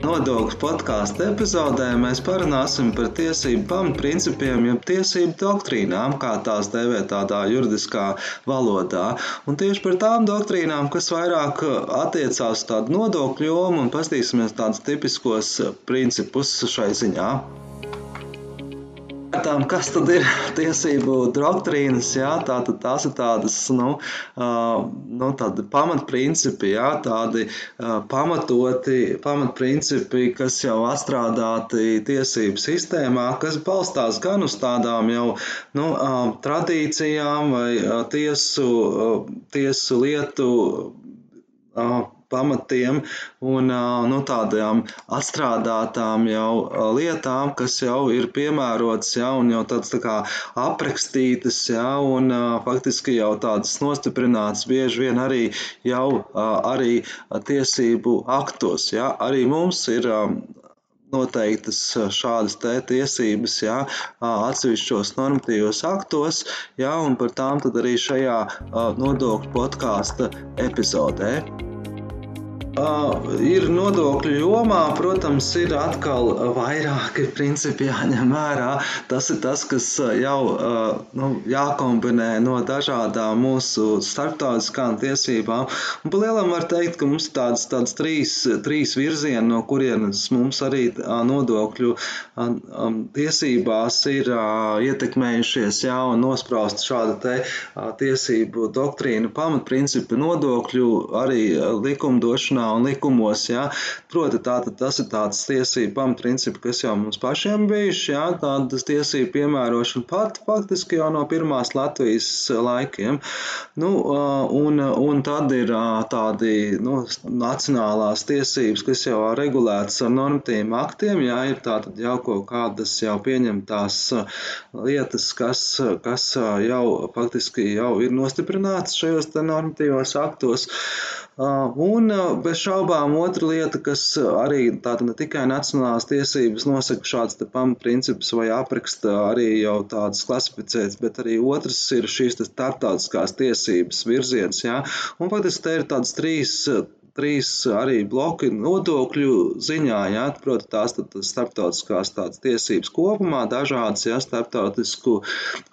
Nodokļu podkāstu epizodē mēs parunāsim par tiesību pamatprincipiem, jeb tiesību doktrīnām, kā tās dēvē tādā juridiskā valodā. Un tieši par tām doktrīnām, kas vairāk attiecās uz tādu nodokļu jomu, un paskatīsimies tādus tipiskos principus šai ziņā skatām, kas tad ir tiesību doktrīnas, jā, tā, tās ir tādas nu, nu, tādi pamatprincipi, jā, tādi pamatoti pamatprincipi, kas jau atstrādāti tiesību sistēmā, kas balstās gan uz tādām jau nu, tradīcijām vai tiesu, tiesu lietu pamatiem un nu, tādām atstrādātām jau lietām, kas jau ir piemērotas ja, un jau tādas tā kā aprakstītas ja, un faktiski jau tādas nostiprinātas bieži vien arī jau arī tiesību aktos. Ja. Arī mums ir noteiktas šādas tiesības, jā, atsevišķos normatīvos aktos, jā, un par tām tad arī šajā nodokļu podkāstu epizodē. Uh, ir nodokļu jomā, protams, ir atkal vairāki principi jāņem vērā. Tas ir tas, kas jau uh, nu, jākombinē no dažādām mūsu starptautiskām tiesībām. Un pa lielam var teikt, ka mums ir tādas, tādas trīs, trīs virzieni, no kurienes mums arī uh, nodokļu um, tiesībās ir ietekmējušies jā, un nospraust šāda te tiesību doktrīna pamatprincipi nodokļu arī likumdošanā un likumos. Ja? Proti, tātad tas ir tāds tiesību pamatprincipi, kas jau mums pašiem bijuši, ja? tādas tiesību piemērošana pat faktiski jau no pirmās Latvijas laikiem. Nu, un, un tad ir tādi nu, nacionālās tiesības, kas jau regulētas ar normatīviem aktiem, ja ir tātad jau kaut kādas jau pieņemtās lietas, kas, kas jau faktiski jau ir nostiprinātas šajos normatīvos aktos. Un bez šaubām otra lieta, kas arī tāda ne tikai nacionālās tiesības nosaka šāds pamatprincips vai apraksta arī jau tādas klasificētas, bet arī otrs ir šīs starptautiskās tiesības virziens. Ja? Un faktiski te ir tādas trīs trīs arī bloki nodokļu ziņā, jā, proti tās tad starptautiskās tādas tiesības kopumā, dažādas, jā, starptautisku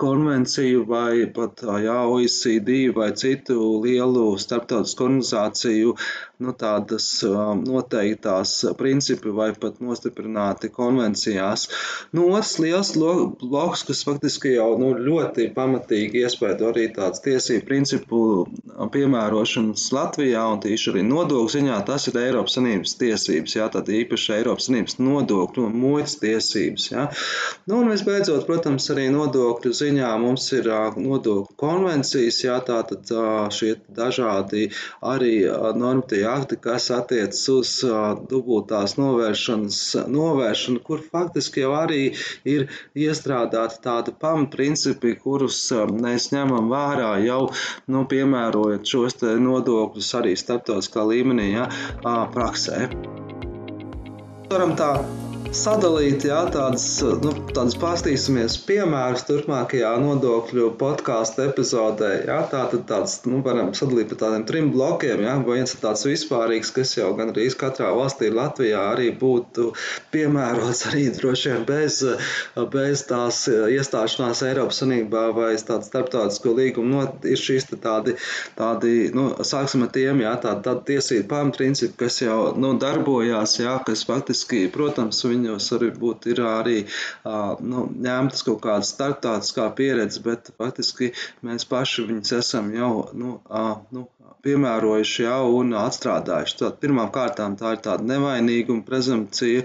konvenciju vai pat, jā, OECD vai citu lielu starptautisku organizāciju nu, tādas um, noteiktās principi vai pat nostiprināti konvencijās. Nu, otrs liels bloks, kas faktiski jau nu, ļoti pamatīgi iespēja arī tādas tiesību principu piemērošanas Latvijā un tīši arī nodokļu ziņā, tas ir Eiropas Sanības tiesības, jā, tad īpaši Eiropas Sanības nodokļu un muitas tiesības. Jā. Nu, un visbeidzot, protams, arī nodokļu ziņā mums ir nodokļu konvencijas, jā, tātad šie dažādi arī normatīvi akti, kas attiecas uz dubultās novēršanas novēršanu, kur faktiski jau arī ir iestrādāti tādi pamatprincipi, kurus mēs ņemam vērā jau, nu, piemērojot šos nodokļus arī starptautiskā līmenī, ja, praksē. Varam tā sadalīt jā, tādas, nu, tādas pastīsimies piemērus turpmākajā nodokļu podkāstu epizodē. Jā, tā tad tāds, nu, varam sadalīt pa tādiem trim blokiem. Jā, viens ir tāds vispārīgs, kas jau gan arī katrā valstī Latvijā arī būtu piemērots arī droši vien bez, bez tās iestāšanās Eiropas Sanībā vai tādu starptautisko līgumu. No, ir šīs tādi, tādi nu, sāksim ar tiem, jā, tādi, tādi tiesību pamatprincipi, kas jau nu, darbojās, jā, kas faktiski, protams, viņi viņos varbūt ir arī nu, ņemtas kaut kādas starptautiskā pieredze, bet faktiski mēs paši viņus esam jau nu, nu, piemērojuši jau un atstrādājuši. Tad pirmām kārtām tā ir tāda nevainīguma prezumpcija,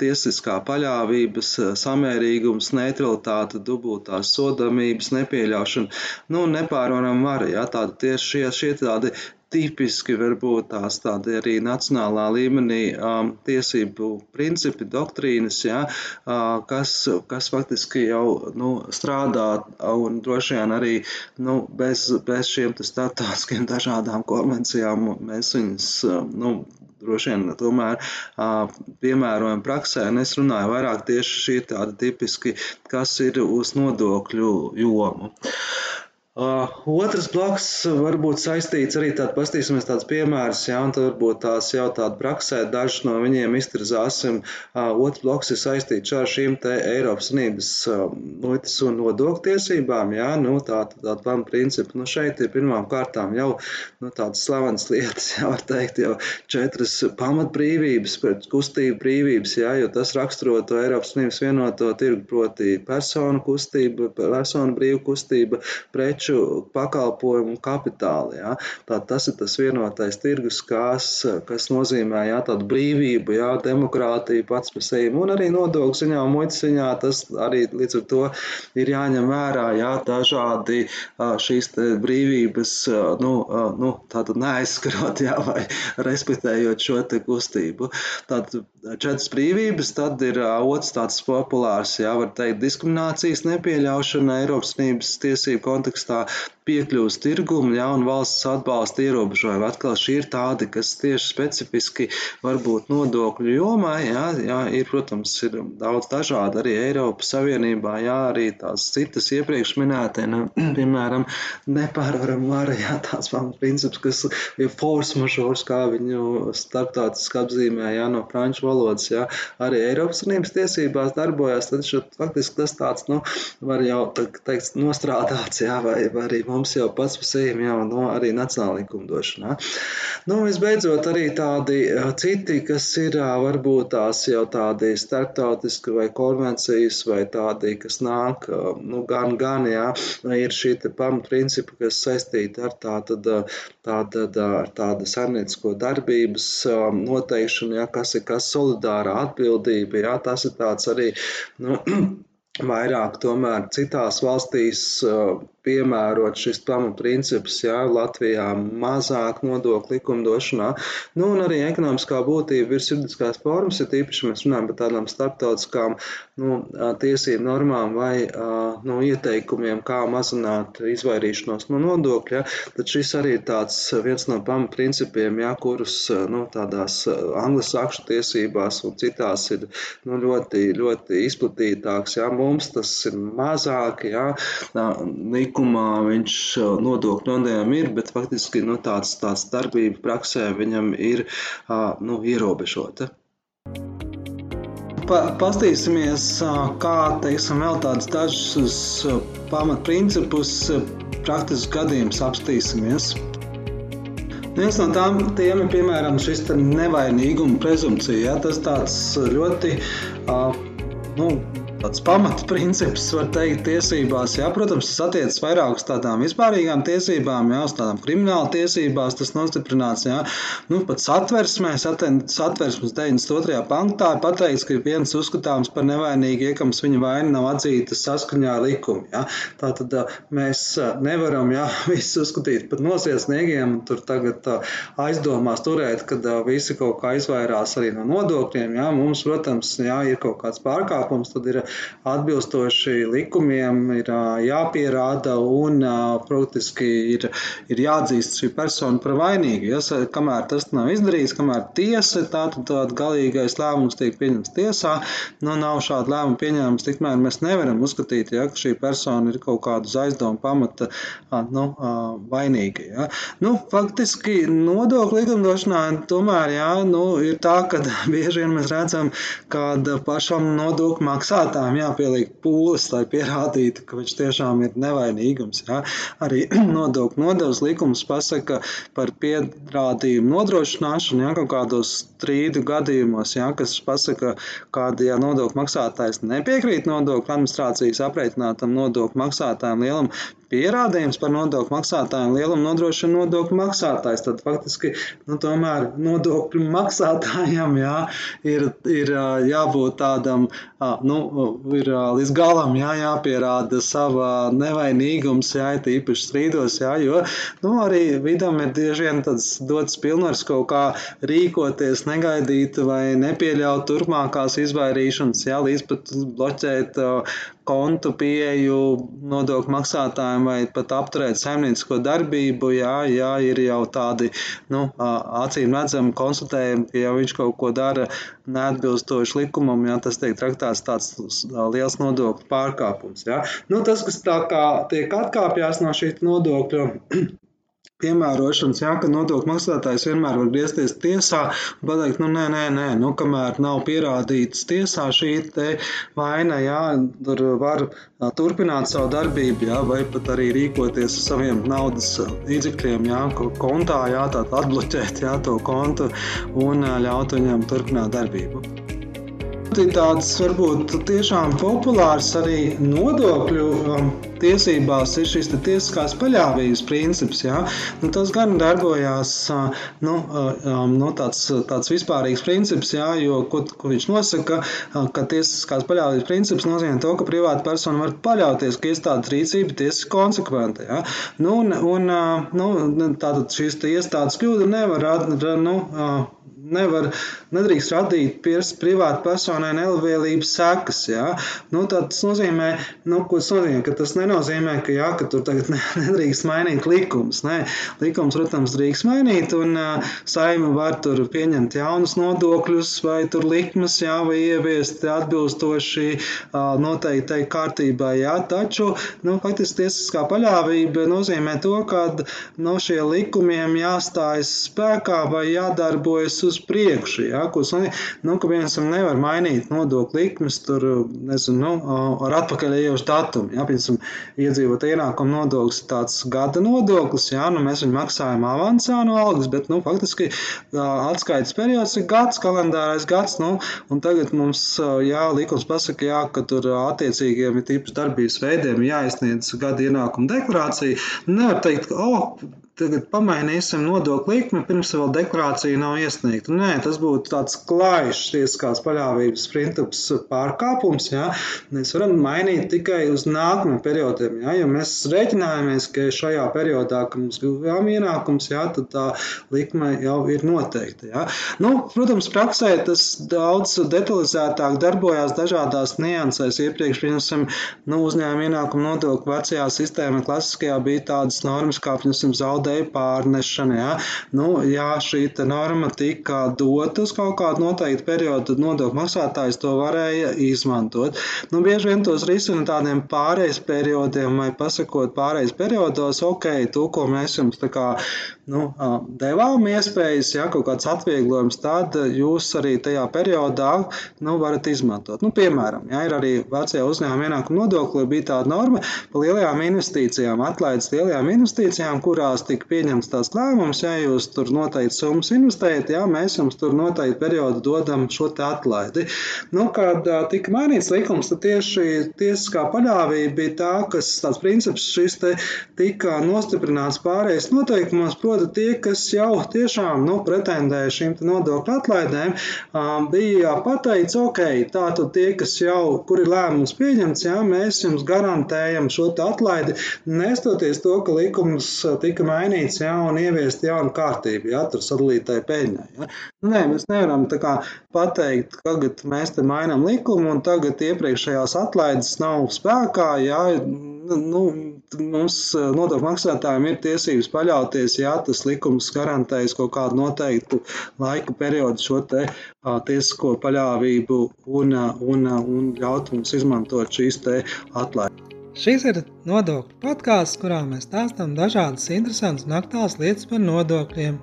tiesiskā paļāvības, samērīgums, neutralitāte, dubultās sodamības, nepieļaušana, nu, nepārvaram vara. Ja, tāda tieši šie, šie tādi tipiski varbūt tās tādi arī nacionālā līmenī um, tiesību principi, doktrīnas, ja, uh, kas, kas faktiski jau nu, strādā un droši vien arī nu, bez, bez šiem starptautiskiem dažādām konvencijām mēs viņus nu, droši vien tomēr uh, piemērojam praksē. Un es runāju vairāk tieši šī tāda tipiski, kas ir uz nodokļu jomu. Uh, Uh, otrs bloks var būt saistīts arī tāds, pastīsimies tāds piemērs, jā, un tad varbūt tās jau tāda praksē, dažs no viņiem iztirzāsim. Uh, otrs bloks ir saistīts ar šīm te Eiropas Unības uh, muitas un nodokļu tiesībām, jā, nu tā tāda pama principa. Nu šeit ir pirmām kārtām jau, nu tādas slavenas lietas, jā, var teikt, jau četras pamatbrīvības, kustība brīvības, jā, jo tas raksturo to Eiropas Unības vienoto tirgu, proti personu kustība, personu brīvu kustība, preču preču, pakalpojumu un kapitālu. Ja? Tā, tas ir tas vienotais tirgus, kas, kas nozīmē ja, tādu brīvību, ja, demokrātiju pats par sevi un arī nodokļu ziņā muitas ziņā. Tas arī līdz ar to ir jāņem vērā ja, dažādi šīs brīvības, nu, nu, neaizskarot ja, vai respektējot šo kustību. Tātad četras brīvības, tad ir otrs tāds populārs, jā, var teikt, diskriminācijas nepieļaušana Eiropas Savienības tiesību kontekstā tā piekļuvas tirgumu, ja, un valsts atbalsta ierobežojumi. Atkal šie ir tādi, kas tieši specifiski varbūt nodokļu jomā, jā, jā, ir, protams, ir daudz dažādi arī Eiropas Savienībā, jā, arī tās citas iepriekš minētie, nu, piemēram, nepārvaram vara, jā, tās pamats princips, kas ir force majeure, kā viņu starptautiski apzīmē, jā, no franču valodas, jā, arī Eiropas Savienības tiesībās darbojās, tad šo, faktiski tas tāds, nu, var jau, teikt, nostrādāts, jā, vai, vai arī mums jau pats par sevi jau no arī nacionāla likumdošanā. Nu, visbeidzot, arī tādi citi, kas ir varbūt tās jau tādi starptautiski vai konvencijas vai tādi, kas nāk, nu, gan, gan, jā, ir šī pamatprincipa, kas saistīta ar tātad, tātad, ar tādu saimniecisko darbības noteikšanu, jā, kas ir kas solidārā atbildība, jā, tas ir tāds arī, nu, vairāk tomēr citās valstīs piemērot šis pamatprincips, jā, Latvijā mazāk nodokļu likumdošanā. Nu, un arī ekonomiskā būtība ir juridiskās formas, ja tīpaši mēs runājam par tādām starptautiskām nu, tiesību normām vai nu, ieteikumiem, kā mazināt izvairīšanos no nodokļa, tad šis arī ir tāds viens no pamatprincipiem, jā, kurus nu, tādās anglosakšu tiesībās un citās ir nu, ļoti, ļoti izplatītāks. Jā. Mums tas ir mazāk, jā, likumā viņš nodokļu nodējām ir, bet faktiski nu, tāds, tāds darbība praksē viņam ir nu, ierobežota. Pa, pastīsimies, kā teiksim, vēl tādus dažus pamatprincipus, praktiskus gadījumus apstīsimies. Viens no tām tiem ir piemēram šis nevainīguma prezumpcija. Ja? Tas tāds ļoti nu, tāds pamatprincips, var teikt, tiesībās. Jā, protams, tas attiecas vairāk uz tādām vispārīgām tiesībām, jā, uz tādām krimināla tiesībās, tas nostiprināts, jā. Nu, pat satversmē, satversmes 92. panktā ir pateikts, ka viens uzskatāms par nevainīgu, iekams viņa vaina nav atzīta saskaņā ar likumu, jā. Tātad mēs nevaram, jā, visu uzskatīt pat nosiesniegiem, tur tagad aizdomās turēt, kad visi kaut kā izvairās arī no nodokļiem, jā. Mums, protams, jā, ir kaut kāds pārkāpums, tad ir atbilstoši likumiem ir jāpierāda un praktiski ir, ir jāatzīst šī persona par vainīgu. Ja, kamēr tas nav izdarīts, kamēr tiesa tātad tād galīgais lēmums tiek pieņemts tiesā, nu nav šāda lēmuma pieņēmums, tikmēr mēs nevaram uzskatīt, ja, ka šī persona ir kaut kādu aizdomu pamata nu, vainīga. Ja. Nu, faktiski nodokļu likumdošanā tomēr jā, nu, ir tā, ka bieži vien mēs redzam, ka pašam nodokļu maksātājam maksātājiem jāpieliek pūles, lai pierādītu, ka viņš tiešām ir nevainīgums. Ja? Arī nodokļu nodevs likums pasaka par pierādījumu nodrošināšanu, ja kaut kādos strīdu gadījumos, ja, kas pasaka, kāda ja nodokļu maksātājs nepiekrīt nodokļu administrācijas aprēķinātam nodokļu maksātājiem lielam, pierādījums par nodokļu maksātājiem lielumu nodrošina nodokļu maksātājs. Tad faktiski nu, tomēr nodokļu maksātājiem jā, ir, ir jābūt tādam, nu, ir līdz galam jā, jāpierāda sava nevainīgums, jā, īpaši strīdos, jā, jo nu, arī vidam ir bieži vien tāds dots pilnvars kaut kā rīkoties, negaidīt vai nepieļaut turpmākās izvairīšanas, jā, līdz pat bloķēt kontu pieeju nodokļu maksātājiem vai pat apturēt saimniecisko darbību, jā, jā ir jau tādi nu, acīm redzami konstatējumi, ka ja viņš kaut ko dara neatbilstoši likumam, jā, tas tiek traktēts tāds liels nodokļu pārkāpums. Jā. Nu, tas, kas tā kā tiek atkāpjās no šī nodokļu piemērošanas, jā, ka nodokļu maksātājs vienmēr var griezties tiesā un pateikt, nu, nē, nē, nē, nu, kamēr nav pierādīts tiesā šī vaina, jā, tur var turpināt savu darbību, jā, vai pat arī rīkoties ar saviem naudas līdzekļiem, jā, kontā, jā, tātad atbloķēt, jā, to kontu un ļaut viņam turpināt darbību tāds varbūt tiešām populārs arī nodokļu um, tiesībās ir šis tiesiskās paļāvības princips. Ja? Nu, tas gan darbojās uh, nu, um, nu, tāds, tāds vispārīgs princips, ja? jo ko, ko viņš nosaka, uh, ka tiesiskās paļāvības princips nozīmē to, ka privāta persona var paļauties, ka iestādes rīcība tiesiski konsekventa. Ja? Nu, un, un, uh, nu, tātad šīs iestādes kļūda nevar nu, nevar, nedrīkst radīt privātu personai nelabvēlības sekas. Ja? Nu, tas nozīmē, nu, ko tas nozīmē, ka tas nenozīmē, ka, ja, ka tur tagad nedrīkst mainīt likumus. Nē, likums, protams, drīkst mainīt, un uh, saima var tur pieņemt jaunus nodokļus vai tur likmes, jā, vai ieviest atbilstoši uh, noteiktai kārtībai. Jā. Taču, nu, faktiski tiesiskā paļāvība nozīmē to, ka no šie likumiem jāstājas spēkā vai jādarbojas uz priekšu. Ja, ko, nu, ka piemēram, nevar mainīt nodokļu likmes tur, nezinu, nu, ar atpakaļējošu datumu. Ja, piemēram, iedzīvot ienākumu nodoklis ir tāds gada nodoklis, ja, nu, mēs viņu maksājam avansā no algas, bet nu, faktiski atskaites periods ir gads, kalendārais gads. Nu, tagad mums jā, likums pasaka, jā, ka tur attiecīgiem ir tīpaši darbības veidiem jāizsniedz gada ienākuma deklarācija. Nevar teikt, ka oh, tagad pamainīsim nodokļu likmi, pirms vēl deklarācija nav iesniegta. Nē, tas būtu tāds klājšs tiesiskās paļāvības princips pārkāpums. Ja? Mēs varam mainīt tikai uz nākamajiem periodiem. Ja? Ja mēs rēķinājamies, ka šajā periodā, kad mums bija ienākums, ja, tad tā likme jau ir noteikta. Ja? Nu, protams, praksē tas daudz detalizētāk darbojās dažādās niansēs. Iepriekš, piemēram, nu, uzņēmuma ienākuma nodokļu vecajā sistēmā klasiskajā bija tādas normas kā, piemēram, zaudējums zaudēju pārnešana. Ja? Nu, ja šī norma tika dota uz kaut kādu noteiktu periodu, tad nodokļu maksātājs to varēja izmantot. Nu, bieži vien tos risina tādiem pārejas periodiem, vai pasakot pārejas periodos, ok, to, ko mēs jums tā kā nu, devām iespējas, ja kaut kāds atvieglojums, tad jūs arī tajā periodā nu, varat izmantot. Nu, piemēram, ja ir arī vecajā uzņēmuma ienākuma nodokļa bija tāda norma par lielajām investīcijām, atlaides lielajām investīcijām, kurās tika pieņemts tās lēmums, ja jūs tur noteikti summas investējat, ja mēs jums tur noteikti periodu dodam šo te atlaidi. Nu, kad tika mainīts likums, tad tieši tiesiskā paļāvība bija tā, kas tāds princips šis te tika nostiprināts pārējais noteikumos, proti tie, kas jau tiešām nu, pretendēja šīm nodokļu atlaidēm, bija pateikts, ok, tātad tie, kas jau, kuri lēmums pieņemts, jā, mēs jums garantējam šo atlaidi, nestoties to, ka likums tika mainīts jā, un ieviest jaunu kārtību, jā, tur sadalītai peļņai. Jā. Nu, nē, mēs nevaram tā kā pateikt, ka tagad mēs te mainām likumu un tagad iepriekšējās atlaides nav spēkā, jā, nu, mums nodokļu maksātājiem ir tiesības paļauties, ja tas likums garantēs kaut kādu noteiktu laika periodu šo te a, tiesisko paļāvību un, un, un ļaut mums izmantot šīs te atlaides. Šis ir nodokļu podkāsts, kurā mēs stāstām dažādas interesantas un aktuālas lietas par nodokļiem.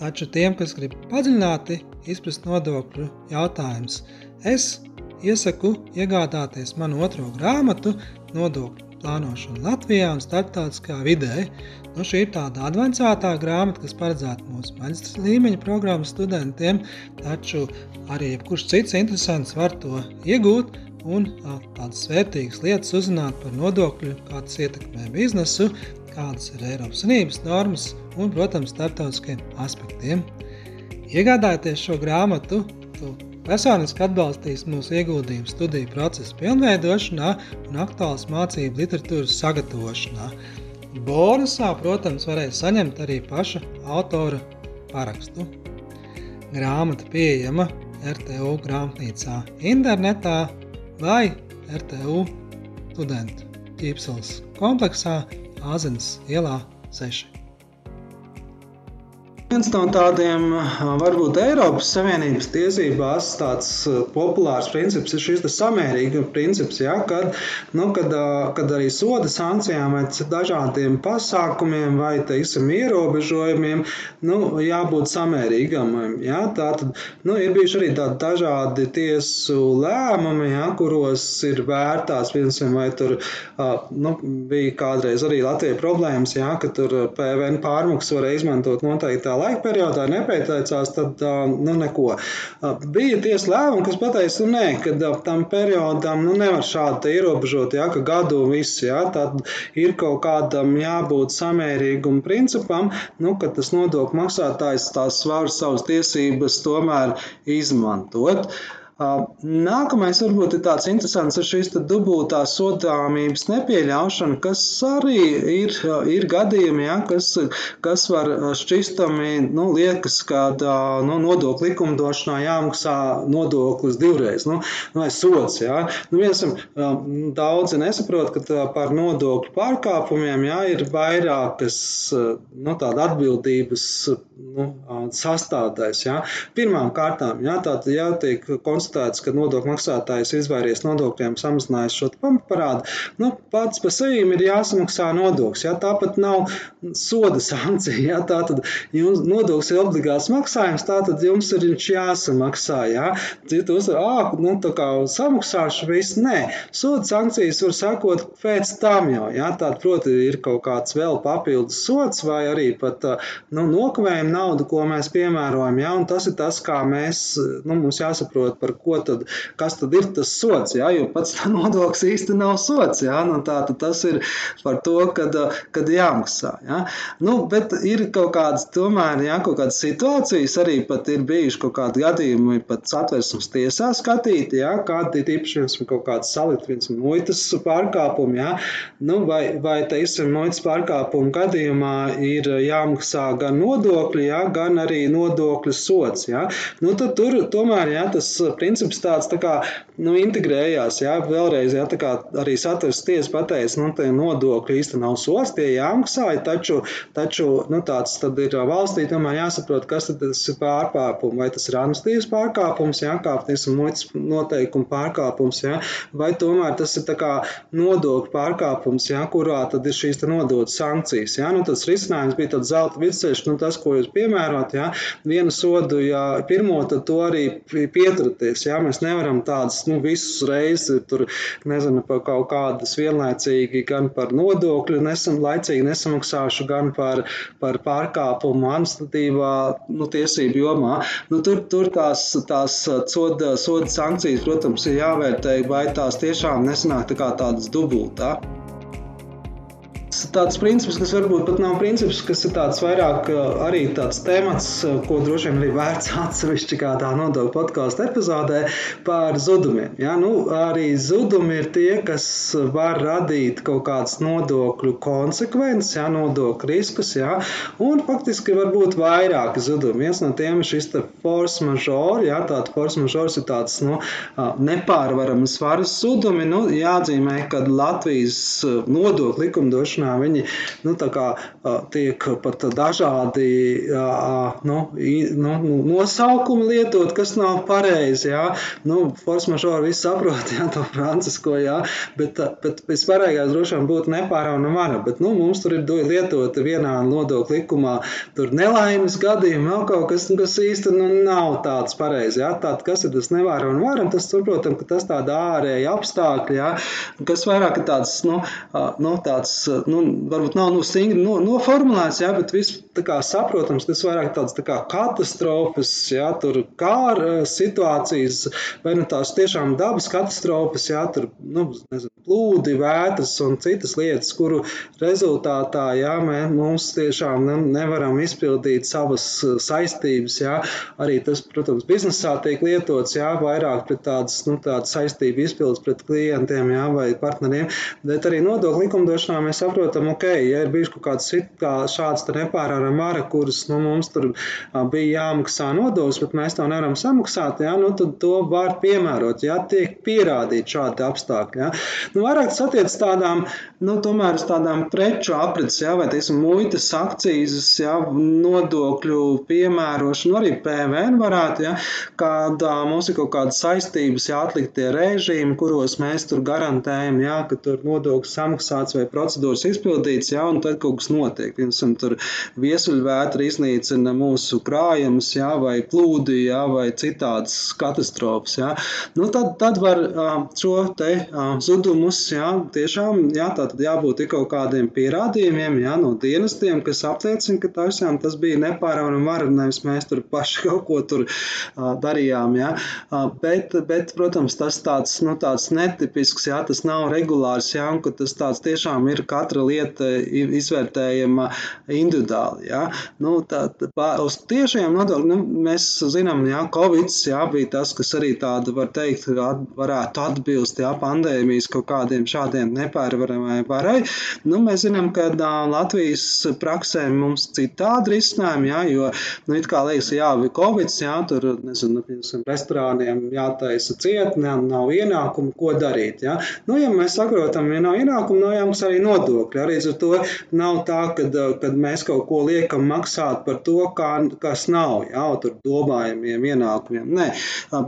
Taču tiem, kas grib padziļināti izprast nodokļu jautājumus, es iesaku iegādāties manu otro grāmatu Nodokļu plānošana Latvijā un starptautiskā vidē. Nu, šī ir tāda avansētā grāmata, kas paredzēta mūsu maģistra līmeņa programmas studentiem, taču arī jebkurš cits interesants var to iegūt un tādas vērtīgas lietas uzzināt par nodokļu, kā tas ietekmē biznesu, kādas ir Eiropas Savienības normas un, protams, starptautiskiem aspektiem. Iegādājieties šo grāmatu, Personiski atbalstīs mūsu ieguldījumu studiju procesa pilnveidošanā un aktuālas mācību literatūras sagatavošanā. Bonusā, protams, varēs saņemt arī paša autora parakstu. Grāmata pieejama RTU grāmatnīcā internetā vai RTU studentu ķīpseles kompleksā Āzenes ielā 6. Viens no tādiem varbūt Eiropas Savienības tiesībās tāds populārs princips ir šis samērīga princips, ja, kad, nu, kad, kad arī soda sankcijām vai dažādiem pasākumiem vai, teiksim, ierobežojumiem, nu, jābūt samērīgam. Ja. Tātad, nu, ir bijuši arī tādi dažādi tiesu lēmumi, ja, kuros ir vērtās, piemēram, vai tur nu, bija kādreiz arī Latvija problēmas, ja, ka tur PVN pārmaksas varēja izmantot noteiktā laika periodā nepieteicās, tad nu, neko. Bija tiesa lēmumi, kas pateica, nu, nē, ka tam periodam nu, nevar šādi ierobežot, ja, ka gadu viss, ja, tad ir kaut kādam jābūt samērīgum principam, nu, ka tas nodokļu maksātājs tās var savas tiesības tomēr izmantot. Nākamais varbūt ir tāds interesants ir šīs dubultās sodāmības nepieļaušana, kas arī ir, ir gadījumi, ja, kas, kas var šķistami, nu, liekas, ka nu, nodokļu likumdošanā jāmaksā nodoklis divreiz, nu, vai sots, ja. Nu, vienam, daudzi nesaprot, ka par nodokļu pārkāpumiem, ja, ir vairākas, nu, tāda atbildības, nu, sastādēs, ja. Pirmām kārtām, ja, tātad jātiek konstatēt konstatēts, ka nodokļu maksātājs izvairies nodokļiem, samazinājis šo pamatparādu, nu, pats par sevi ir jāsamaksā nodoklis. Ja? Tāpat nav soda sankcija. Ja? Tātad jums nodoklis ir obligāts maksājums, tātad jums ir viņš jāsamaksā. Ja? Jūs ah, nu, tā kā samaksāšu visu. Nē, soda sankcijas var sakot pēc tam jau. Ja? Tātad, proti, ir kaut kāds vēl papildus sots vai arī pat nu, nokavējuma nauda, ko mēs piemērojam. Ja? Un tas ir tas, kā mēs, nu, mums jāsaprot, par ko tad, kas tad ir tas sots, jā, jo pats tā nodoklis īsti nav sots, jā, nu tā tad tas ir par to, kad, kad jāmaksā, jā. Nu, bet ir kaut kādas, tomēr, jā, kaut kādas situācijas, arī pat ir bijuši kaut kādi gadījumi pat satversmes tiesā skatīti, jā, kādi ir īpaši, kaut kāds salikt, viens muitas pārkāpumi, jā, nu, vai, vai, teiksim, muitas pārkāpumu gadījumā ir jāmaksā gan nodokļi, jā, gan arī nodokļu sots, jā. Nu, tad tur tomēr, jā, tas princips tāds tā kā nu, integrējās. Jā, vēlreiz, jā, kā arī satversmes tiesa pateica, nu, tie nodokļi īsti nav sots, tie jāmaksā, taču, taču nu, tāds tad ir valstī tomēr jāsaprot, kas tad ir pārkāpums, vai tas ir amnestijas pārkāpums, jā, kāpnes un muitas noteikumu pārkāpums, jā, vai tomēr tas ir kā nodokļu pārkāpums, jā, kurā tad ir šīs nodotas sankcijas. Jā, nu, tas risinājums bija tāds zelta vidusceļš, nu, tas, ko jūs piemērot, jā, vienu sodu, ja pirmo, tad to arī pieturaties darboties. Jā, mēs nevaram tādas nu, visus reizes, tur nezinu, par kaut kādas vienlaicīgi gan par nodokļu nesam, laicīgi nesamaksāšu, gan par, par pārkāpumu administratīvā nu, tiesību jomā. Nu, tur, tur tās, tās soda, soda sankcijas, protams, ir jāvērtē, vai tās tiešām nesanāk tā kā tādas dubultā tāds princips, kas varbūt pat nav princips, kas ir tāds vairāk arī tāds temats, ko droši vien arī vērts atsevišķi kādā nodokļu podkāstu epizodē par zudumiem. Ja? Nu, arī zudumi ir tie, kas var radīt kaut kādas nodokļu konsekvences, ja? nodokļu riskus, ja? un faktiski var būt vairāki zudumi. Viens no tiem ir šis force majeure, ja? tāda force majeure ir tāds nu, nepārvarams varas zudumi. Nu, jāatzīmē, ka Latvijas nodokļu likumdošanā viņi nu, kā, tiek pat dažādi nu, nu, nosaukumi lietot, kas nav pareizi. Jā. Nu, Force majeure viss saprot, jā, to francisko, jā, bet, bet vispārējais droši vien būtu nepārāvna vara. Bet, nu, mums tur ir lietota vienā nodokļu likumā, tur nelaimes gadījumi, vēl kaut kas, kas īsti nu, nav tāds pareizi. Jā. Tātad, kas ir tas nevārāvna vara? Tas, saprotam, ka tas tāda ārēja apstākļi, jā, kas vairāk ir tāds, nu, nu, tāds, nu, varbūt nav nu, stingri no, noformulēts, jā, bet viss kā saprotams, tas vairāk tāds tā kā katastrofas, jā, tur kāra situācijas, vai nu tās tiešām dabas katastrofas, jā, tur, nu, nezinu, plūdi, vētras un citas lietas, kuru rezultātā, jā, mē, mums tiešām ne, nevaram izpildīt savas saistības, jā, arī tas, protams, biznesā tiek lietots, jā, vairāk pret tādas, nu, tādas saistību izpildes pret klientiem, jā, vai partneriem, bet arī nodokļu likumdošanā mēs saprotam, ok, ja ir bijuši kaut kāds kā šāds nepārārama vara, kuras, nu, mums tur bija jāmaksā nodokļus, bet mēs to nevaram samaksāt, jā, nu, tad to var piemērot, ja tiek pierādīti šādi apstākļi. Ja. Nu, vairāk tas attiecas tādām, nu, tomēr uz tādām preču aprits, ja, vai, teiksim, muitas akcijas, ja, nodokļu piemērošanu, arī PVN varētu, ja, kad mums ir kaut kādas saistības, ja atliktie režīmi, kuros mēs tur garantējam, ja, ka tur nodokļu samaksāts vai procedūras izpildīts, ja, un tad kaut kas notiek. Piemēram, tur viesuļvētra iznīcina mūsu krājumus, ja, vai plūdi, ja, vai citādas katastrofas. Ja. Nu, tad, tad var šo te zudumus, ja, tiešām jā, jābūt kaut kādiem pierādījumiem ja, no dienestiem, kas apliecina, ka tiešām tas bija nepārvarama vara, nevis mēs tur paši kaut ko tur darījām. Ja. Bet, bet, protams, tas tāds, nu, tāds netipisks, ja, tas nav regulārs, ja, un ka tas tāds tiešām ir katra lieta izvērtējama individuāli. Ja. Nu, tā, tā, uz tiešiem nodokļiem nu, mēs zinām, ja Covid jā, bija tas, kas arī tādu var teikt, varētu atbilst jā, pandēmijas kaut kādiem šādiem nepārvaramai varai. Nu, mēs zinām, ka Latvijas praksē mums citādi risinājumi, jā, jo, nu, it kā liekas, jā, bija Covid, jā, tur, nezinu, piemēram, restorāniem jātaisa cietne, nav ienākumu, ko darīt, jā. Nu, ja mēs saprotam, ja nav ienākumu, nav jāmaksā arī nodokļi. Arī ar to nav tā, kad mēs kaut ko liekam maksāt par to, kā, kas nav, jā, tur domājamiem ienākumiem. Nē,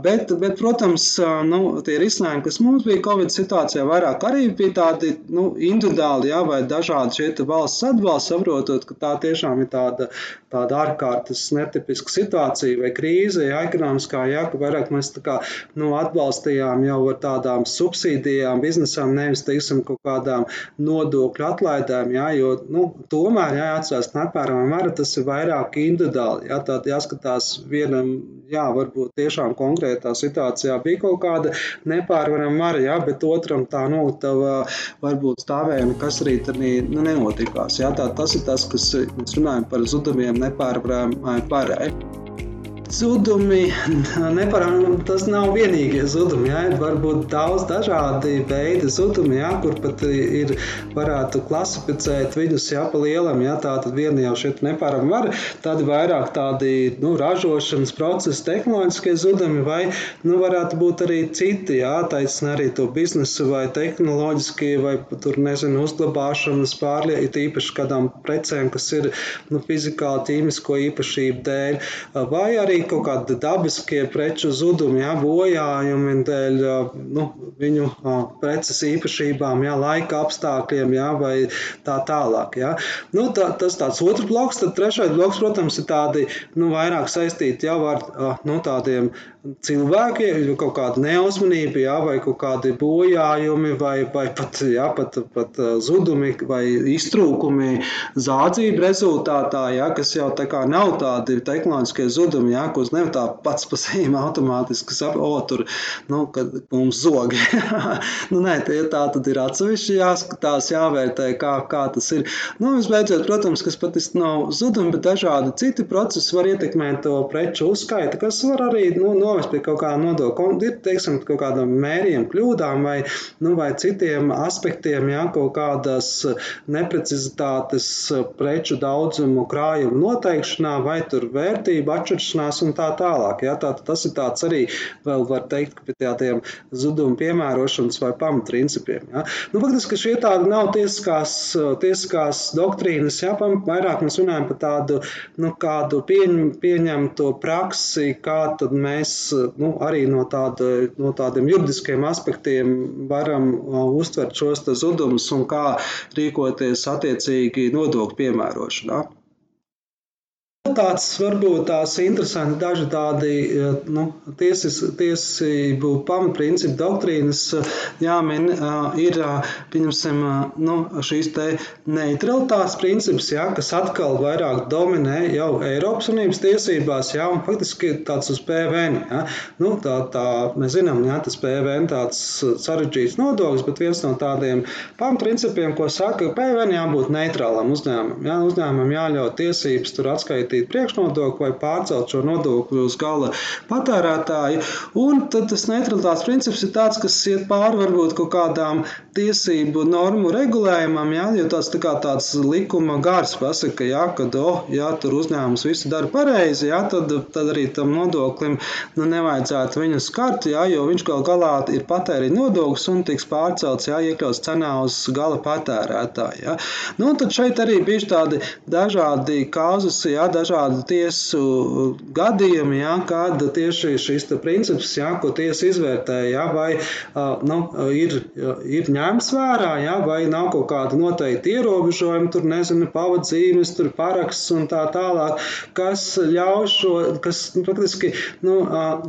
bet, bet protams, nu, tie risinājumi, kas mums bija Covid situācijā, vairāk arī bija tādi nu, individuāli, jā, vai dažādi šie valsts atbalsts, saprotot, ka tā tiešām ir tāda, tāda ārkārtas netipiska situācija vai krīze, jā, ekonomiskā, jā, ka vairāk mēs tā kā nu, atbalstījām jau ar tādām subsīdijām biznesām, nevis, teiksim, kaut kādām nodokļu atlaidēm, jā, jo, nu, tomēr, jā, atcerās, nepērama mara, tas ir vairāk individuāli, jā, tātad jāskatās vienam, jā, varbūt tiešām konkrētā situācijā bija kaut kāda nepārvarama mara, jā, bet otram tā notava varbūt stāvēja, kas arī tad nu, nenotikās. Jā, tā, tas ir tas, kas mēs runājam par zudumiem nepārvaramai parai. Zudumi, neparam, tas nav vienīgie zudumi. Jā. Var būt daudz dažādi veidi zudumi, jā, kur pat ir varētu klasificēt viņus jā, pa lielam. Jā. Tā tad viena jau šeit neparam var, tad vairāk tādi nu, ražošanas procesi, tehnoloģiskie zudumi, vai nu, varētu būt arī citi, jā, taisn arī to biznesu vai tehnoloģiskie, vai tur nezinu, uzglabāšanas pārlie, it īpaši kādām precēm, kas ir nu, fizikāli, ķīmisko īpašību dēļ, vai arī kaut kādi dabiskie preču zudumi, jā, bojājumi dēļ nu, viņu preces īpašībām, jā, laika apstākļiem, jā, vai tā tālāk. Jā. Nu, tā, tas tāds otrs bloks, tad trešais bloks, protams, ir tādi nu, vairāk saistīti jau ar nu, tādiem cilvēkiem, kaut kāda neuzmanība, jā, vai kaut kādi bojājumi, vai, vai pat, jā, pat, pat zudumi vai iztrūkumi zādzību rezultātā, jā, kas jau tā kā nav tādi tehnoloģiskie zudumi, jā, ko es nevaru tā pats pa sevi automātiski saprotu, o, tur, nu, kad mums zogi. nu, nē, tie tā tad ir atsevišķi jāskatās, jāvērtē, kā, kā tas ir. Nu, visbeidzot, protams, kas pat nav zudumi, bet dažādi citi procesi var ietekmēt to preču uzskaiti, kas var arī, nu, novest pie kaut kāda nodokļa, ir, teiksim, kaut kādam mērījiem, kļūdām vai, nu, vai citiem aspektiem, jā, kaut kādas neprecizitātes preču daudzumu krājumu noteikšanā vai tur vērtību atšķiršanās atvainojās un tā tālāk. Ja? Tā, tas ir tāds arī, vēl var teikt, pie tādiem zuduma piemērošanas vai pamatprincipiem. Ja? Nu, faktiski šie tādi nav tiesiskās, tiesiskās doktrīnas, ja? vairāk mēs runājam par tādu, nu, kādu pieņ, pieņemto praksi, kā tad mēs nu, arī no, tāda, no tādiem juridiskiem aspektiem varam uztvert šos zudumus un kā rīkoties attiecīgi nodokļu piemērošanā tāds varbūt tās interesanti daži tādi nu, tiesis, tiesību pamatprincipi, doktrīnas jāmin, ir, pieņemsim, nu, šīs te neutralitātes princips, jā, kas atkal vairāk dominē jau Eiropas Unības tiesībās, jā, un faktiski tāds uz PVN, jā. Nu, tā, tā, mēs zinām, jā, tas PVN tāds sarežģīts nodoklis, bet viens no tādiem pamatprincipiem, ko saka, PVN jābūt neitrālam uzņēmumam, jā, uzņēmumam jāļauj tiesības tur atskaitīt uzlikt priekšnodokli vai pārcelt šo nodokli uz gala patērētāju. Un tad tas neutralitātes princips ir tāds, kas iet pāri varbūt kaut kādām tiesību normu regulējumam, jā, jo tāds, tā kā tāds likuma gars pasaka, jā, ka, oh, jā, tur uzņēmums visu dara pareizi, jā, tad, tad arī tam nodoklim nu, nevajadzētu viņu skart, jā, jo viņš gal galā ir patēriņa nodoklis un tiks pārcelts, jā, iekļauts cenā uz gala patērētāju. Jā. Nu, tad šeit arī bija tādi dažādi kāzus, jā, dažādi tiesu gadījumi, jā, kad tieši šis princips, jā, ko tiesa izvērtēja, jā, vai nu, ir, ir ņemts vērā, jā, vai nav kaut kāda noteikta ierobežojuma, tur nezinu, pavadzīmes, tur paraksts un tā tālāk, kas ļauj šo, kas faktiski nu,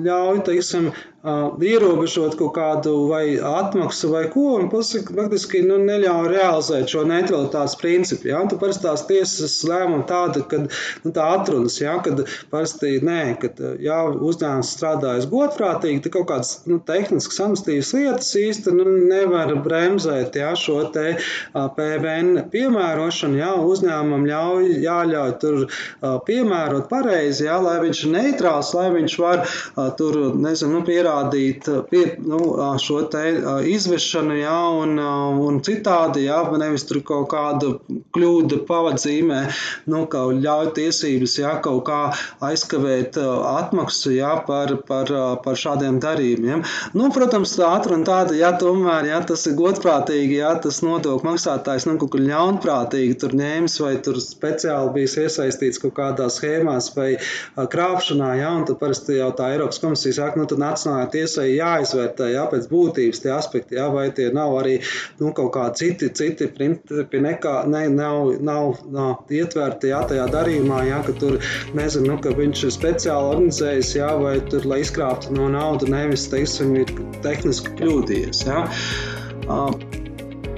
ļauj, teiksim, ierobežot kaut kādu vai atmaksu vai ko, un faktiski nu, neļauj realizēt šo neutralitātes principu. Ja? Tur parasti tās tiesas lēmuma tāda, ka nu, tā atrunas, ja? kad parasti nē, kad ja uzņēmums strādājas godprātīgi, tad kaut kādas nu, tehniskas amnestīvas lietas īsti nu, nevar bremzēt ja? šo te PVN piemērošanu. Ja? Uzņēmumam ļauj, jāļauj tur piemērot pareizi, ja? lai viņš ir neitrāls, lai viņš var tur, nezinu, nu, pierādīt pierādīt pie, nu, šo te izvešanu, jā, un, un citādi, jā, nevis tur kaut kādu kļūdu pavadzīmē, nu, ka ļauj tiesības, jā, kaut kā aizkavēt atmaksu, jā, par, par, par šādiem darījumiem. Nu, protams, tā atruna tāda, ja tomēr, ja tas ir godprātīgi, ja tas nodokļu maksātājs, nu, kaut kur ļaunprātīgi tur ņēmis vai tur speciāli bijis iesaistīts kaut kādā schēmās vai krāpšanā, ja, un tad parasti jau tā Eiropas komisija saka, nu, tad nacionālajā tiesai jāizvērtē jā, pēc būtības tie aspekti, jā, vai tie nav arī nu, kaut kādi citi, citi principi, nekā, ne, nav, nav, nav ietverti jā, tajā darījumā, jā, ka tur nezinu, nu, ka viņš ir speciāli organizējis, jā, vai tur, lai izkrāptu no naudu, nevis, teiksim, ir tehniski kļūdījies. Jā. Uh,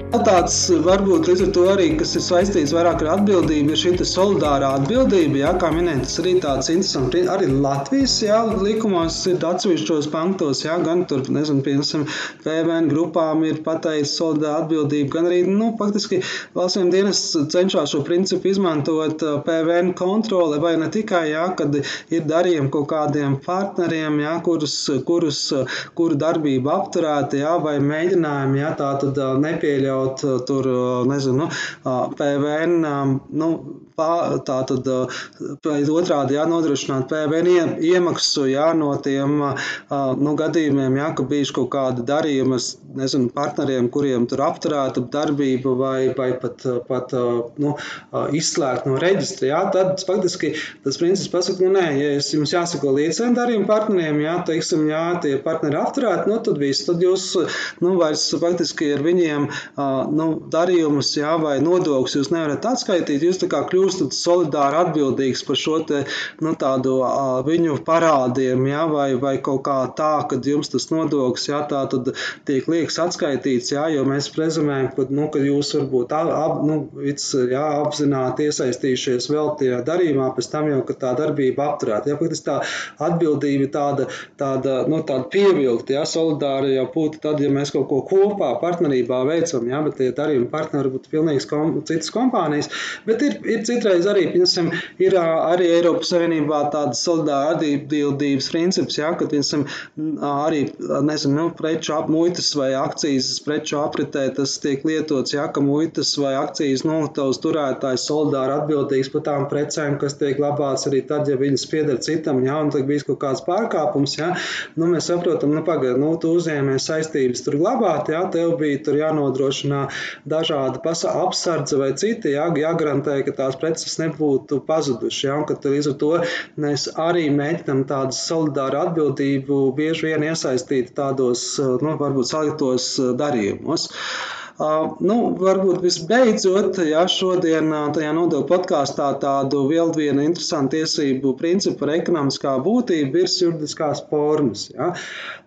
Tāds varbūt līdz ar to arī, kas ir saistīts vairāk ar atbildību, ir šī solidārā atbildība. Jā, kā minēt, tas arī tāds interesants. Arī Latvijas jā, likumos ir atsevišķos panktos, jā, gan tur, nezinu, piemēram, PVN grupām ir pateikts solidārā atbildība, gan arī, nu, faktiski valstsiem dienas cenšas šo principu izmantot PVN kontroli, vai ne tikai, jā, kad ir darījumi kaut kādiem partneriem, jā, kurus, kurus, kuru darbību apturēti, jā, vai mēģinājumi, jā, tā tad nepieļaut iekļaut uh, tur, uh, nezinu, PVN, nu, tā tad otrādi jānodrošināt PVN iemaksu jā, no tiem nu, gadījumiem, jā, ka bijuši kaut kādi darījumi ar nezinu, partneriem, kuriem tur apturēta darbība vai, vai pat, pat nu, izslēgt no reģistra. Jā, tad faktiski tas princips pasaka, nu nē, ja jums jāsako līdzi darījumu partneriem, jā, teiksim, jā, tie partneri apturēti, nu tad viss, tad jūs nu, vairs faktiski ar viņiem nu, darījumus jā, vai nodokļus jūs nevarat atskaitīt, jūs tā kā kļūstat solidāri atbildīgs par šo te, nu, tādu viņu parādiem, jā, vai, vai kaut kā tā, kad jums tas nodoklis, jā, tā tad tiek liekas atskaitīts, jā, jo mēs prezumējam, ka, nu, ka jūs varbūt ap, nu, it's, jā, apzināti iesaistījušies vēl tajā darījumā, pēc tam jau, ka tā darbība apturēta. Jā, pat tā atbildība tāda, tāda, nu, tāda pievilkta, jā, solidāra jau būtu tad, ja mēs kaut ko kopā partnerībā veicam, jā, bet tie darījumi partneri var būt pilnīgi kom, citas kompānijas. Bet ir, ir citreiz arī, piemēram, ir arī Eiropas Savienībā tāda solidāra atbildības princips, jā, kad, piemēram, arī, nezinu, nu, preču apmuitas vai akcijas preču apritē tas tiek lietots, jā, ka muitas vai akcijas noliktavas turētājs solidāri atbildīgs par tām precēm, kas tiek glabāts arī tad, ja viņas pieder citam, jā, un tad bijis kaut kāds pārkāpums, jā, nu, mēs saprotam, nu, pagaid, nu, tu uzņēmies saistības tur glabāt, jā, tev bija tur jānodrošinā dažāda apsardze vai citi, jā, jāgarantē, ka tās preces nebūtu pazudušas, jā, un ka līdz ar to mēs arī mēģinam tādu solidāru atbildību bieži vien iesaistīt tādos, nu, varbūt saliktos darījumos. Nu, varbūt visbeidzot, ja šodien tajā nodokļu podkāstā tādu vēl vienu interesantu tiesību principu par ekonomiskā būtību ir juridiskās formas. Ja.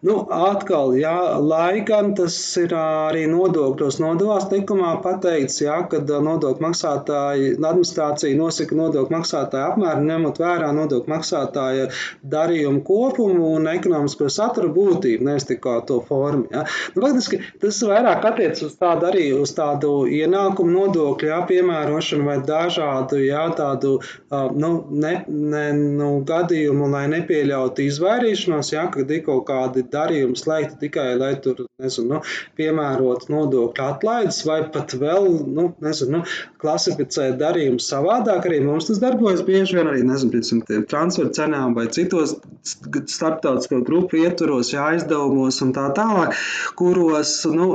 Nu, atkal, ja, lai gan tas ir arī nodokļos nodevās likumā pateikts, ja, kad nodokļu maksātāji, administrācija nosaka nodokļu maksātāju apmēru, ņemot vērā nodokļu maksātāja darījumu kopumu un ekonomisko saturu būtību, nevis tikai to formu. Ja. Nu, faktiski tas vairāk attiec uz tādu arī uz tādu ienākumu nodokļu jā, piemērošanu vai dažādu jā, tādu nu, ne, ne, nu, gadījumu, lai nepieļautu izvairīšanos, jā, kad ir kaut kādi darījumi slēgti tikai, lai tur, nezinu, nu, piemērotu nodokļu atlaides vai pat vēl, nu, nezinu, nu, klasificēt darījumus savādāk. Arī mums tas darbojas bieži vien arī, nezinu, transfer cenām vai citos starptautisko grupu ietvaros, jā, aizdevumos un tā tālāk, kuros, nu,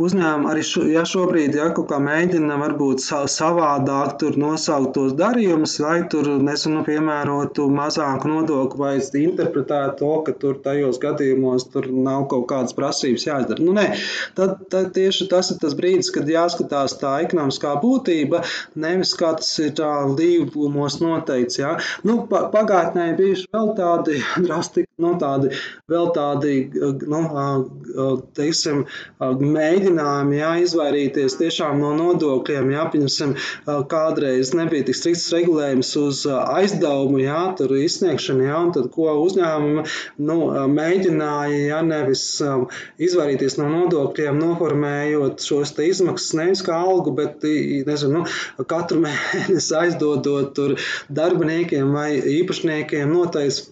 uzņēmumi arī šo, ja šobrīd ja, kaut kā mēģina varbūt savādāk tur nosaukt tos darījumus, lai tur nesunu piemērotu mazāku nodokli vai interpretētu to, ka tur tajos gadījumos tur nav kaut kādas prasības jāizdara. Nu, nē, tad, tad tieši tas ir tas brīdis, kad jāskatās tā ekonomiskā būtība, nevis kā tas ir tā līgumos noteikts. Ja. Nu, pagātnē bijuši vēl tādi drasti, nu, tādi, vēl tādi, nu, teiksim, mēģinājumi, jā, izvairīties tiešām no nodokļiem. Jā, piemēram, kādreiz nebija tik strikts regulējums uz aizdevumu, jā, tur izsniegšanu, jā, un tad ko uzņēmumi nu, mēģināja, jā, nevis izvairīties no nodokļiem, noformējot šos izmaksas nevis kā algu, bet, nezinu, nu, katru mēnesi aizdodot darbiniekiem vai īpašniekiem noteikts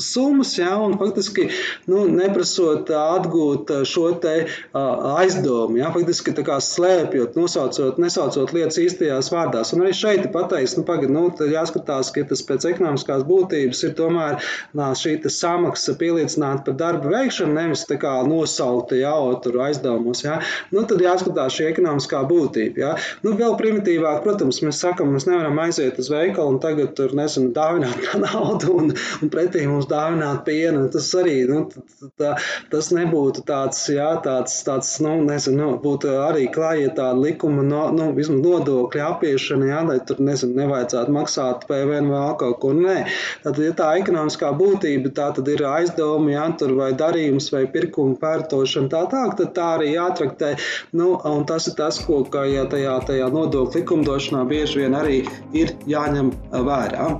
summas, jā, un faktiski nu, neprasot atgūt šo te aizdomu, jā, faktiski tā kā slēpjot, nosaucot, nesaucot lietas īstajās vārdās. Un arī šeit ir pateicis, nu, pagad, nu, jāskatās, ka tas pēc ekonomiskās būtības ir tomēr nā, šī samaksa pieliecināta par darba veikšanu, nevis tā kā nosaukta jau tur aizdevumos, jā. Nu, tad jāskatās šī ekonomiskā būtība, jā. Nu, vēl primitīvāk, protams, mēs sakam, mēs nevaram aiziet uz veikalu un tagad tur, nezinu, dāvināt naudu un, un pretī mums mums dāvināt pienu. Tas arī nu, tā, tas nebūtu tāds, jā, tāds, tāds nu, nezinu, nu, būtu arī klāja tāda likuma no, nu, nodokļa apiešana, jā, lai tur nezinu, nevajadzētu maksāt PVN vai kaut ko. Nē, tad, ja tā ekonomiskā būtība, tā tad ir aizdevumi, jā, tur vai darījums vai pirkuma pārtošana tā tā, tad tā arī jātraktē. Nu, un tas ir tas, ko ja tajā, tajā nodokļu likumdošanā bieži vien arī ir jāņem vērā.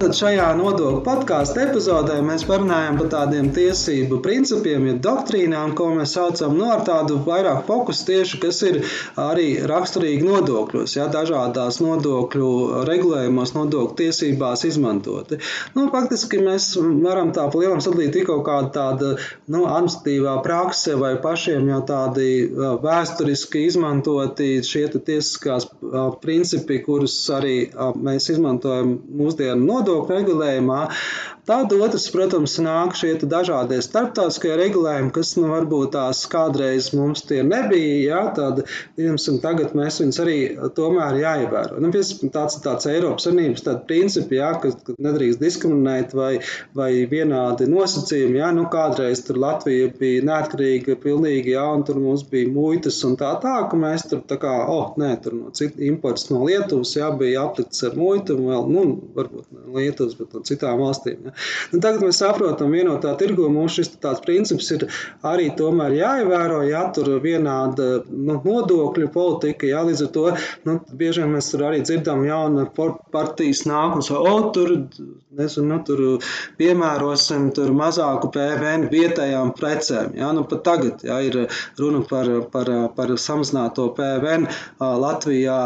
Tad šajā nodokļu podkāstu epizodē mēs parunājam par tādiem tiesību principiem, ja doktrīnām, ko mēs saucam nu, ar tādu vairāk fokusu tieši, kas ir arī raksturīgi nodokļos, ja dažādās nodokļu regulējumos, nodokļu tiesībās izmantoti. Nu, faktiski mēs varam tā pa lielam sadalīt tikko kāda tāda nu, administratīvā prakse vai pašiem jau tādi vēsturiski izmantoti šie tiesiskās principi, kurus arī mēs izmantojam mūsdienu nodokļu nodokļu regulējumā, Tad otrs, protams, nāk šie dažādie starptautiskie regulējumi, kas nu, varbūt tās kādreiz mums tie nebija. Jā, tad, piemēram, tagad mēs viņus arī tomēr jāievēro. Nu, tāds tāds Eiropas Savienības principi, jā, ka, ka nedrīkst diskriminēt vai, vai vienādi nosacījumi. Jā, nu, kādreiz tur Latvija bija neatkarīga pilnīgi, jā, un tur mums bija muitas un tā tā, ka mēs tur tā kā, oh, nē, tur no citu imports no Lietuvas, jā, bija aplikts ar muitu, un vēl, nu, varbūt ne Lietuvas, bet no citām valstīm. Jā. Nu, tagad mēs saprotam, vienotā tirgu mums šis tāds princips ir arī tomēr jāievēro, ja tur vienāda nu, nodokļu politika, jā, līdz ar to nu, bieži vien mēs tur arī dzirdam jauna partijas nākums, o, tur, nezinu, nu, tur piemērosim tur mazāku PVN vietējām precēm, jā, nu, pat tagad, jā, ir runa par, par, par samazināto PVN Latvijā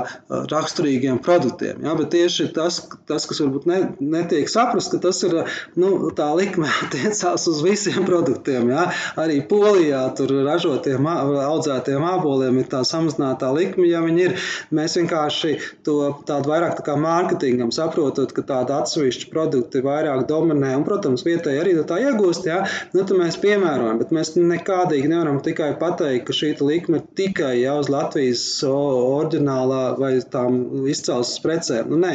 raksturīgiem produktiem, jā, bet tieši tas, tas kas varbūt ne, netiek saprast, ka tas ir, nu, tā likme attiecās uz visiem produktiem, jā, arī Polijā tur ražotiem, audzētiem āboliem ir tā samazinātā likme, ja viņi ir, mēs vienkārši to tādu vairāk tā kā mārketingam saprotot, ka tāda atsevišķa produkti vairāk dominē, un, protams, vietēji arī no tā iegūst, jā, nu, tad mēs piemērojam, bet mēs nekādīgi nevaram tikai pateikt, ka šī likme ir tikai jau uz Latvijas oriģinālā vai tām izcelsmes precēm. Nu, nē,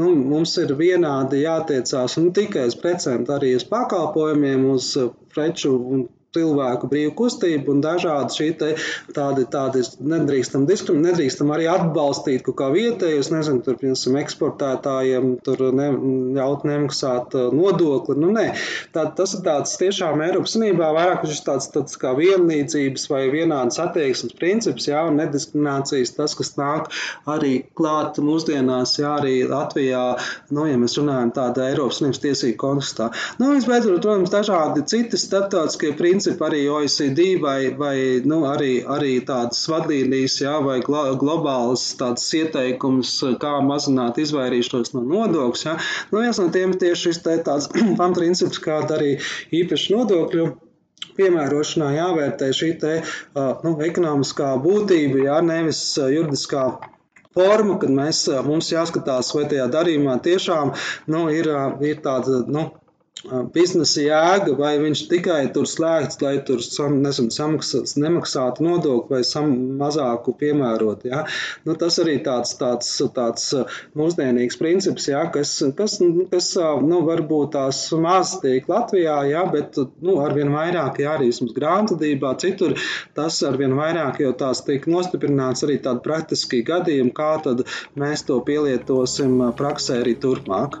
nu, mums ir vienādi jātiecās ne tikai uz precēm, bet arī uz pakalpojumiem, uz preču un cilvēku brīvu kustību un dažādi šī te tādi, tādi nedrīkstam diskriminēt, nedrīkstam arī atbalstīt kaut kā vietējus, nezinu, tur, piemēram, eksportētājiem tur ne, ļaut nemaksāt uh, nodokli, nu nē. Tā, tas ir tāds tiešām Eiropas Sanībā vairāk šis tāds, tāds kā vienlīdzības vai vienādas attieksmes princips, jā, un nediskriminācijas, tas, kas nāk arī klāt mūsdienās, jā, arī Latvijā, nu, ja mēs runājam tāda Eiropas Sanības tiesību kontekstā. Nu, visbeidzot, protams, dažādi citi starptautiskie principi, principi arī OECD vai, vai nu, arī, arī tādas vadlīnijas, jā, vai glo, globālas tādas ieteikums, kā mazināt izvairīšanos no nodokļus. Nu, viens no tiem tieši šis te tāds pamatprincips, kā arī īpaši nodokļu piemērošanā jāvērtē šī te, nu, ekonomiskā būtība, jā, nevis juridiskā forma, kad mēs, mums jāskatās, vai tajā darījumā tiešām nu, ir, ir tāda nu, biznesa jēga, vai viņš tikai tur slēgts, lai tur sam, nezinu, samaksās, nemaksātu nodokli vai sam, mazāku piemērot. Ja? Nu, tas arī tāds, tāds, tāds mūsdienīgs princips, ja? kas, kas, kas nu, varbūt tās maz tiek Latvijā, ja? bet nu, arvien vairāk ja? arī vismaz grāmatvedībā, citur tas arvien vairāk, jo tās tiek nostiprināts arī tādi praktiski gadījumi, kā tad mēs to pielietosim praksē arī turpmāk.